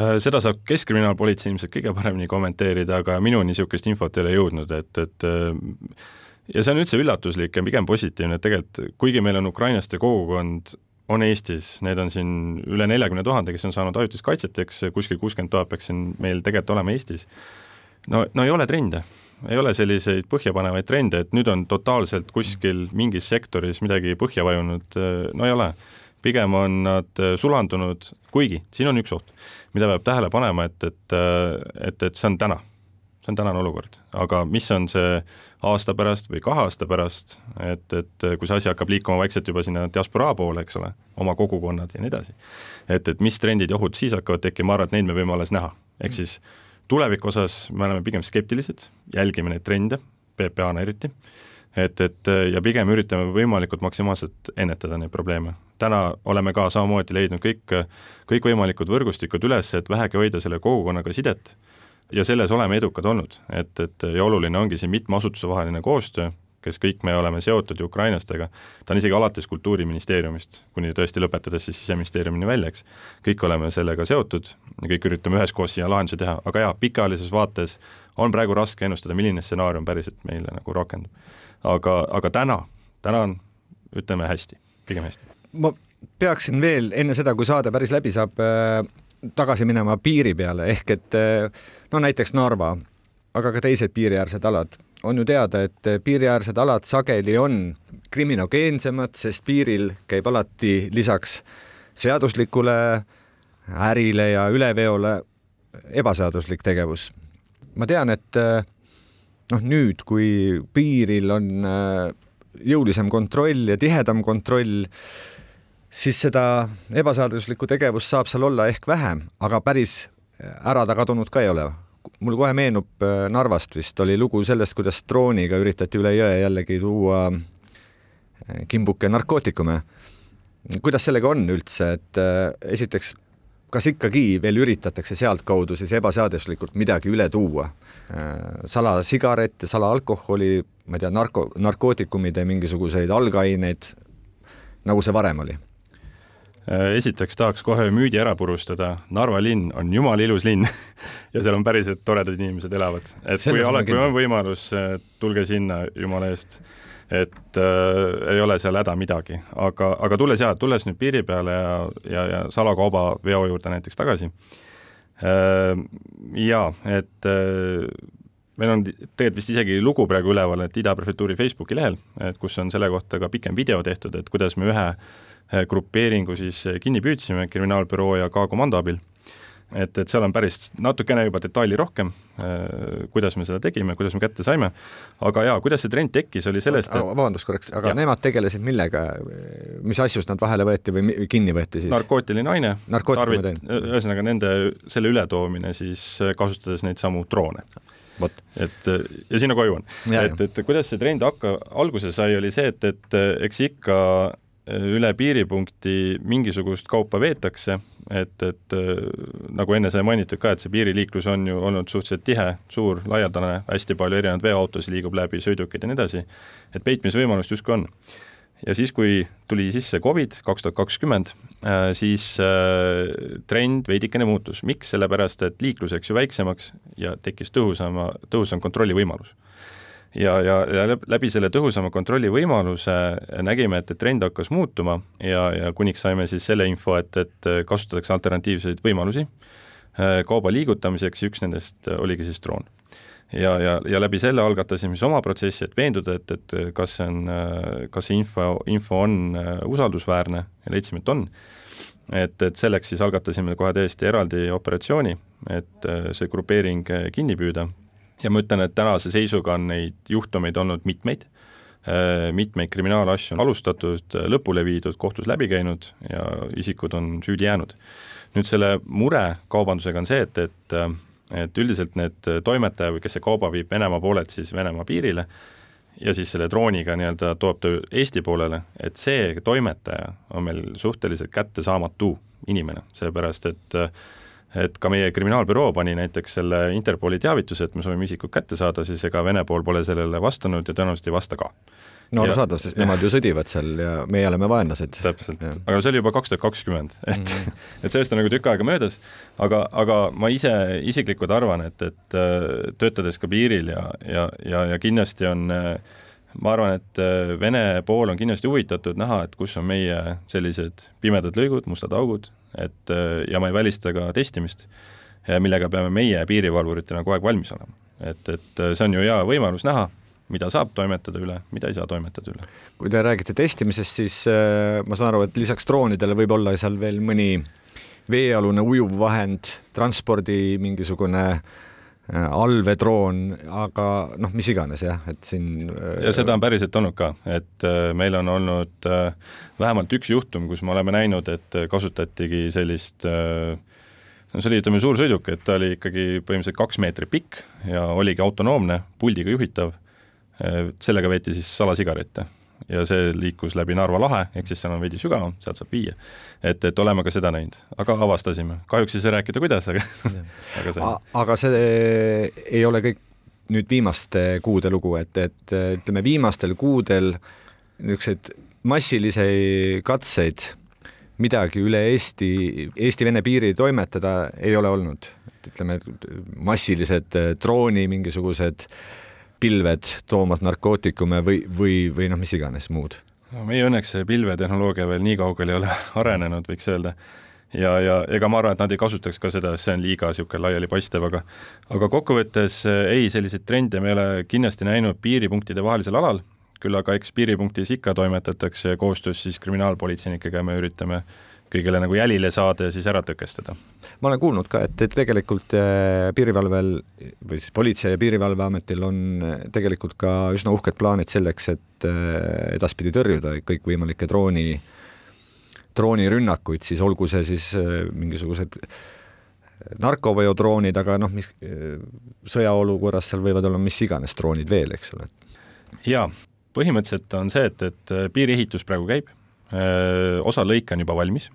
Äh, seda saab Keskkriminaalpolitsei ilmselt kõige paremini kommenteerida, aga minuni niisugust infot ei ole jõudnud, et, et äh, ja see on üldse üllatuslik ja pigem positiivne, et tegelikult kuigi meil on ukrainlaste kogukond, on Eestis, neid on siin üle neljakümne tuhande, kes on saanud ajutist kaitset, eks kuskil kuuskümmend tuhat peaks siin meil tegelikult olema Eestis. no, no ei ole trende, ei ole selliseid põhjapanevaid trende, et nüüd on totaalselt kuskil mingis sektoris midagi põhja vajunud, no ei ole. Pigem on nad sulandunud, kuigi siin on üks oht, mida peab tähele panema, et, et, et, et see on täna. See on tänane olukord, aga mis on see aasta pärast või kahe aasta pärast, et, et kui see asi hakkab liikuma vaikselt juba sinna diasporaa poole, eks ole, oma kogukonnad ja nii edasi, et, et mis trendid ja ohud siis hakkavad tekkima, ma arvan, et neid me võime alles näha, ehk siis tuleviku osas me oleme pigem skeptilised, jälgime neid trende, PPA-na eriti, et, et ja pigem üritame võimalikult maksimaalselt ennetada neid probleeme. täna oleme ka samamoodi leidnud kõik, kõikvõimalikud võrgustikud üles, et vähegi hoida selle kogukonnaga sidet. Ja selles oleme edukad olnud, et, et ja oluline ongi siin mitme asutuse vaheline koostöö, kes kõik me oleme seotud ju ukrainlastega, ta on isegi alates Kultuuriministeeriumist, kuni tõesti lõpetades siis Siseministeeriumini välja, eks, kõik oleme sellega seotud ja kõik üritame üheskoos siia lahendusi teha, aga jaa, pikaajalises vaates on praegu raske ennustada, milline stsenaarium päriselt meile nagu rakendub. aga, aga täna, täna on, ütleme hästi, pigem hästi. ma peaksin veel enne seda, kui saade päris läbi saab äh,, tagasi minema piiri peale, ehk et äh, no näiteks Narva, aga ka teised piiriäärsed alad. On ju teada, et piiriäärsed alad sageli on kriminogeensemad, sest piiril käib alati lisaks seaduslikule ärile ja üleveole ebaseaduslik tegevus. ma tean, et noh, nüüd, kui piiril on jõulisem kontroll ja tihedam kontroll, siis seda ebaseaduslikku tegevust saab seal olla ehk vähem, aga päris ära ta kadunud ka ei ole. Mul kohe meenub äh, Narvast vist oli lugu sellest, kuidas drooniga üritati üle jõe jällegi tuua äh, kimbuke narkootikume. kuidas sellega on üldse, et äh, esiteks, kas ikkagi veel üritatakse sealtkaudu siis ebaseaduslikult midagi üle tuua? salasigaret ja salaalkoholi, ma ei tea, narko, narkootikumide mingisuguseid algaineid, nagu see varem oli esiteks tahaks kohe müüdi ära purustada, Narva linn on jumala ilus linn ja seal on päriselt toredad inimesed elavad, et Selles kui, ole, kui on võimalus, äh, tulge sinna jumala eest. et äh, ei ole seal häda midagi, aga, aga tulles ja, tulles nüüd piiri peale ja, ja, ja salakauba veo juurde näiteks tagasi. Äh,, jaa, et äh, meil on tegelikult vist isegi lugu praegu üleval, et Ida prefektuuri Facebooki lehel, et kus on selle kohta ka pikem video tehtud, et kuidas me ühe Eh, grupeeringu siis eh, kinni püüdsime Kriminaalbüroo ja K-komando abil. et, et seal on päris natukene juba detaili rohkem, eh, kuidas me seda tegime, kuidas me kätte saime, aga jaa, kuidas see trend tekkis, oli sellest et... vabandust korraks, aga ja. nemad tegelesid millega, mis asjust nad vahele võeti või kinni võeti siis? narkootiline aine, tarvit-, ühesõnaga nende, selle ületoomine siis kasutades neid samu droone vot. et ja sinna koju on. et, et kuidas see trend hakka, alguse sai, oli see, et, et eks ikka üle piiripunkti mingisugust kaupa veetakse, et, et äh, nagu enne sai mainitud ka, et see piiriliiklus on ju olnud suhteliselt tihe, suur, laialdane, hästi palju erinevaid veoautosid liigub läbi, sõidukeid ja nii edasi, et peitmisvõimalust justkui on. Ja siis, kui tuli sisse Covid kaks tuhat kakskümmend, äh, siis trend veidikene muutus, miks, sellepärast et liiklus läks ju väiksemaks ja tekkis tõhusama, tõhusam kontrolli võimalus ja, ja, ja läbi selle tõhusama kontrolli võimaluse nägime, et, et trend hakkas muutuma ja, ja kuniks saime siis selle info, et, et kasutatakse alternatiivseid võimalusi äh, kauba liigutamiseks ja üks nendest oligi siis droon. Ja, ja, ja läbi selle algatasime siis oma protsessi, et veenduda, et, et kas see on, kas see info, info on äh, usaldusväärne ja leidsime, et on. Et, et selleks siis algatasime kohe täiesti eraldi operatsiooni, et äh, see grupeering kinni püüda. Ja ma ütlen, et tänase seisuga on neid juhtumeid olnud mitmeid, äh, mitmeid kriminaalasju on alustatud, lõpule viidud, kohtus läbi käinud ja isikud on süüdi jäänud. nüüd selle mure kaubandusega on see, et, et et üldiselt need toimetaja või kes see kauba viib Venemaa poolelt siis Venemaa piirile ja siis selle drooniga nii-öelda toob ta Eesti poolele, et see toimetaja on meil suhteliselt kättesaamatu inimene, sellepärast et äh, et ka meie kriminaalbüroo pani näiteks selle Interpoli teavituse, et me soovime isikut kätte saada, siis ega Vene pool pole sellele vastanud ja tõenäoliselt ei vasta ka. No arusaadav, sest ja. nemad ju sõdivad seal ja meie oleme vaenlased. täpselt, aga see oli juba kaks tuhat kakskümmend, et mm, -hmm. et sellest on nagu tükk aega möödas, aga, aga ma ise isiklikult arvan, et, et äh, töötades ka piiril ja, ja, ja, ja kindlasti on äh, ma arvan, et äh, Vene pool on kindlasti huvitatud näha, et kus on meie sellised pimedad lõigud, mustad augud, et ja ma ei välista ka testimist, millega peame meie piirivalvuritena kogu aeg valmis olema. et, et see on ju hea võimalus näha, mida saab toimetada üle, mida ei saa toimetada üle. kui te räägite testimisest, siis äh, ma saan aru, et lisaks droonidele võib olla seal veel mõni veealune ujuvvahend, transpordi mingisugune allveedroon, aga noh, mis iganes jah, et siin ja seda on päriselt olnud ka, et meil on olnud vähemalt üks juhtum, kus me oleme näinud, et kasutatigi sellist no see oli, ütleme, suur sõiduk, et ta oli ikkagi põhimõtteliselt kaks meetrit pikk ja oligi autonoomne, puldiga juhitav, sellega veeti siis salasigarette ja see liikus läbi Narva lahe, ehk siis seal on veidi sügavam, sealt saab viia. et, et oleme ka seda näinud, aga avastasime, kahjuks ei saa rääkida, kuidas, aga aga see aga see ei ole kõik nüüd viimaste kuude lugu, et, et ütleme, viimastel kuudel niisuguseid massilisi katseid midagi üle Eesti, Eesti-Vene piiri toimetada ei ole olnud. ütleme, massilised drooni mingisugused äh, pilved toomas narkootikume või, või, või noh, mis iganes muud? no meie õnneks see pilvetehnoloogia veel nii kaugele ei ole arenenud, võiks öelda. ja, ja ega ma arvan, et nad ei kasutaks ka seda, see on liiga niisugune laialipaistev, aga aga kokkuvõttes eh, ei, selliseid trende me ei ole kindlasti näinud piiripunktide vahelisel alal, küll aga eks piiripunktis ikka toimetatakse koostöös siis kriminaalpolitseinikega ja me üritame kõigile nagu jälile saada ja siis ära tõkestada. ma olen kuulnud ka, et, et tegelikult äh, piirivalvel või siis Politsei- ja Piirivalveametil on äh, tegelikult ka üsna uhked plaanid selleks, et äh, edaspidi tõrjuda kõikvõimalikke drooni, droonirünnakuid, siis olgu see siis mingisugused narkoveodroonid, aga noh, mis sõjaolukorras seal võivad olla mis iganes droonid veel, eks ole. jaa, põhimõtteliselt on see, et, et piiriehitus praegu käib, osa lõike on juba valmis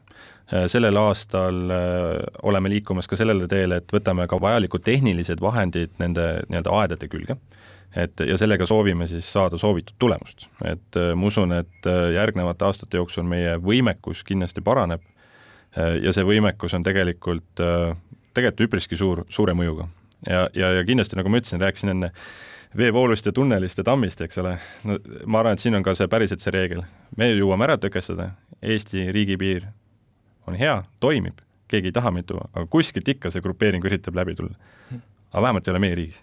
sellel aastal äh, oleme liikumas ka sellele teele, et võtame ka vajalikud tehnilised vahendid nende nii-öelda aedade külge, et ja sellega soovime siis saada soovitud tulemust. et äh, ma usun, et järgnevate aastate jooksul meie võimekus kindlasti paraneb ja see võimekus on tegelikult, tegelikult üpriski suur, suure mõjuga. ja, ja, ja kindlasti, nagu ma ütlesin, rääkisin enne veevoolust ja tunnelist ja tammist, eks ole, no ma arvan, et siin on ka see päriselt see reegel. me jõuame ära tõkestada, Eesti riigipiir on hea, toimib, keegi ei taha meid tuua, aga kuskilt ikka see grupeering üritab läbi tulla. aga vähemalt ei ole meie riigis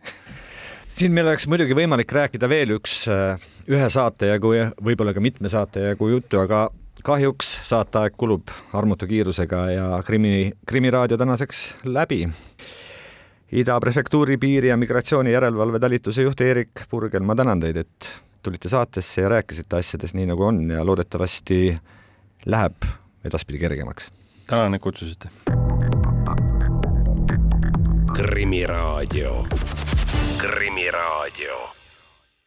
siin meil oleks muidugi võimalik rääkida veel üks, äh, ühe saate jagu ja võib-olla ka mitme saate jagu juttu, aga kahjuks saateaeg kulub armutu kiirusega ja krimi, Krimiraadio tänaseks läbi. Ida prefektuuri piiri ja migratsiooni järelevalve talituse juht Eerik Purgel, ma tänan teid, et tulite saatesse ja rääkisite asjadest nii, nagu on ja loodetavasti läheb edaspidi kergemaks. tänan, et kutsusite. krimiraadio. krimiraadio